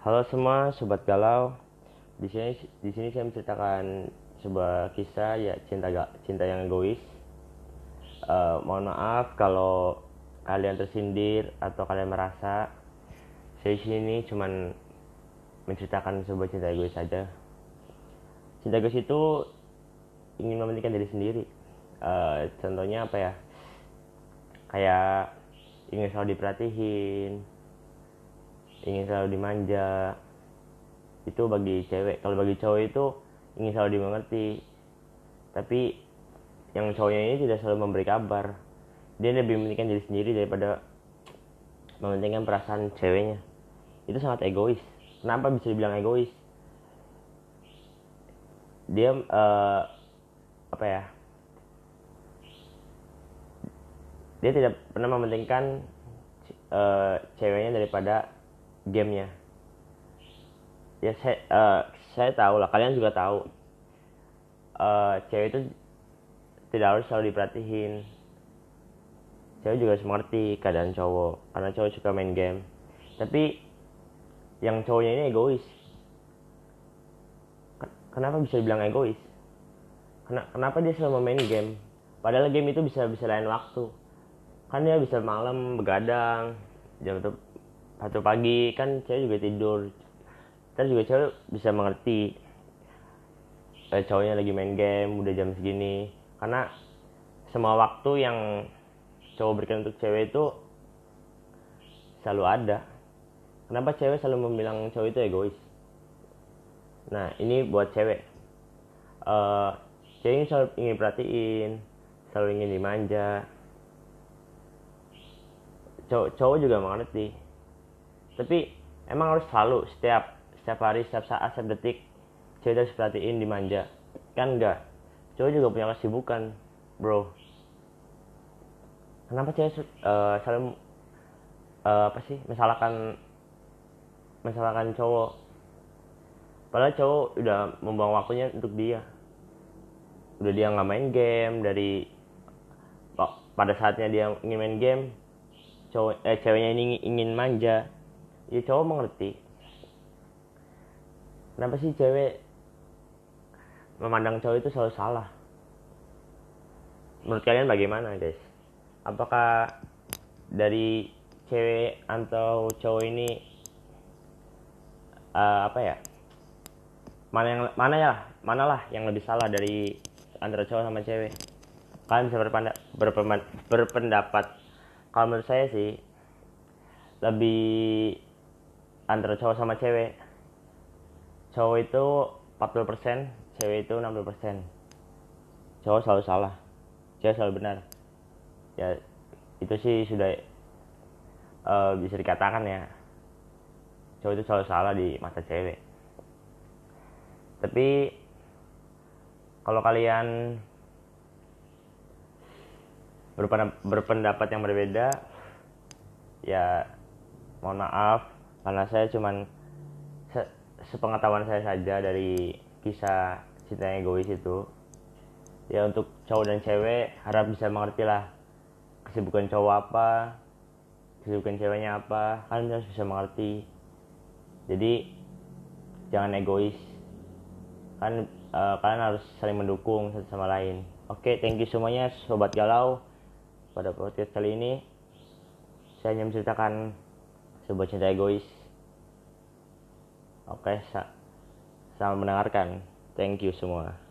Halo semua sobat galau. Di sini di sini saya menceritakan sebuah kisah ya cinta cinta yang egois. Uh, mohon maaf kalau kalian tersindir atau kalian merasa saya di sini cuman menceritakan sebuah cinta egois saja. Cinta egois itu ingin mementingkan diri sendiri. Uh, contohnya apa ya? Kayak ingin selalu diperhatiin, ingin selalu dimanja. Itu bagi cewek kalau bagi cowok itu ingin selalu dimengerti. Tapi yang cowoknya ini tidak selalu memberi kabar. Dia lebih mementingkan diri sendiri daripada mementingkan perasaan ceweknya. Itu sangat egois. Kenapa bisa dibilang egois? Dia uh, apa ya? Dia tidak pernah mementingkan uh, ceweknya daripada gamenya. Ya saya uh, saya tahu lah kalian juga tahu. Uh, cewek itu tidak harus selalu diperhatiin. Cewek juga mengerti keadaan cowok karena cowok suka main game. Tapi yang cowoknya ini egois. Kenapa bisa dibilang egois? Kenapa dia selalu main game? Padahal game itu bisa bisa lain waktu. Kan dia bisa malam begadang jam satu pagi kan cewek juga tidur. Terus juga cewek bisa mengerti eh, cowoknya lagi main game udah jam segini. Karena semua waktu yang cowok berikan untuk cewek itu selalu ada. Kenapa cewek selalu membilang cowok itu egois? Nah ini buat cewek. Uh, cewek selalu ingin perhatiin selalu ingin dimanja. Cowok, cowok juga mengerti tapi emang harus selalu setiap setiap hari setiap saat setiap detik cewek harus perhatiin dimanja kan enggak? Cowok juga punya kesibukan bro. Kenapa cewek uh, selalu uh, apa sih misalkan misalkan cowok? Padahal cowok udah membuang waktunya untuk dia. Udah dia nggak main game dari pada saatnya dia ingin main game cowok eh ceweknya ini ingin manja ya cowok mengerti. Kenapa sih cewek memandang cowok itu selalu salah? Menurut kalian bagaimana guys? Apakah dari cewek atau cowok ini uh, apa ya? Mana yang mana ya mana lah yang lebih salah dari antara cowok sama cewek? Kalian bisa berpendapat berpendapat, berpendapat. Kalau menurut saya sih lebih antara cowok sama cewek. Cowok itu 40% cewek itu 60% cowok selalu salah. Cewek selalu benar. Ya itu sih sudah uh, bisa dikatakan ya. Cowok itu selalu salah di mata cewek. Tapi kalau kalian berpendapat yang berbeda ya mohon maaf karena saya cuman se sepengetahuan saya saja dari kisah cinta egois itu. Ya untuk cowok dan cewek harap bisa mengerti lah kesibukan cowok apa kesibukan ceweknya apa kalian harus bisa mengerti. Jadi jangan egois. Kan uh, kalian harus saling mendukung satu sama lain. Oke okay, thank you semuanya sobat galau. Pada podcast kali ini saya hanya menceritakan sebuah cinta egois. Oke selamat mendengarkan. Thank you semua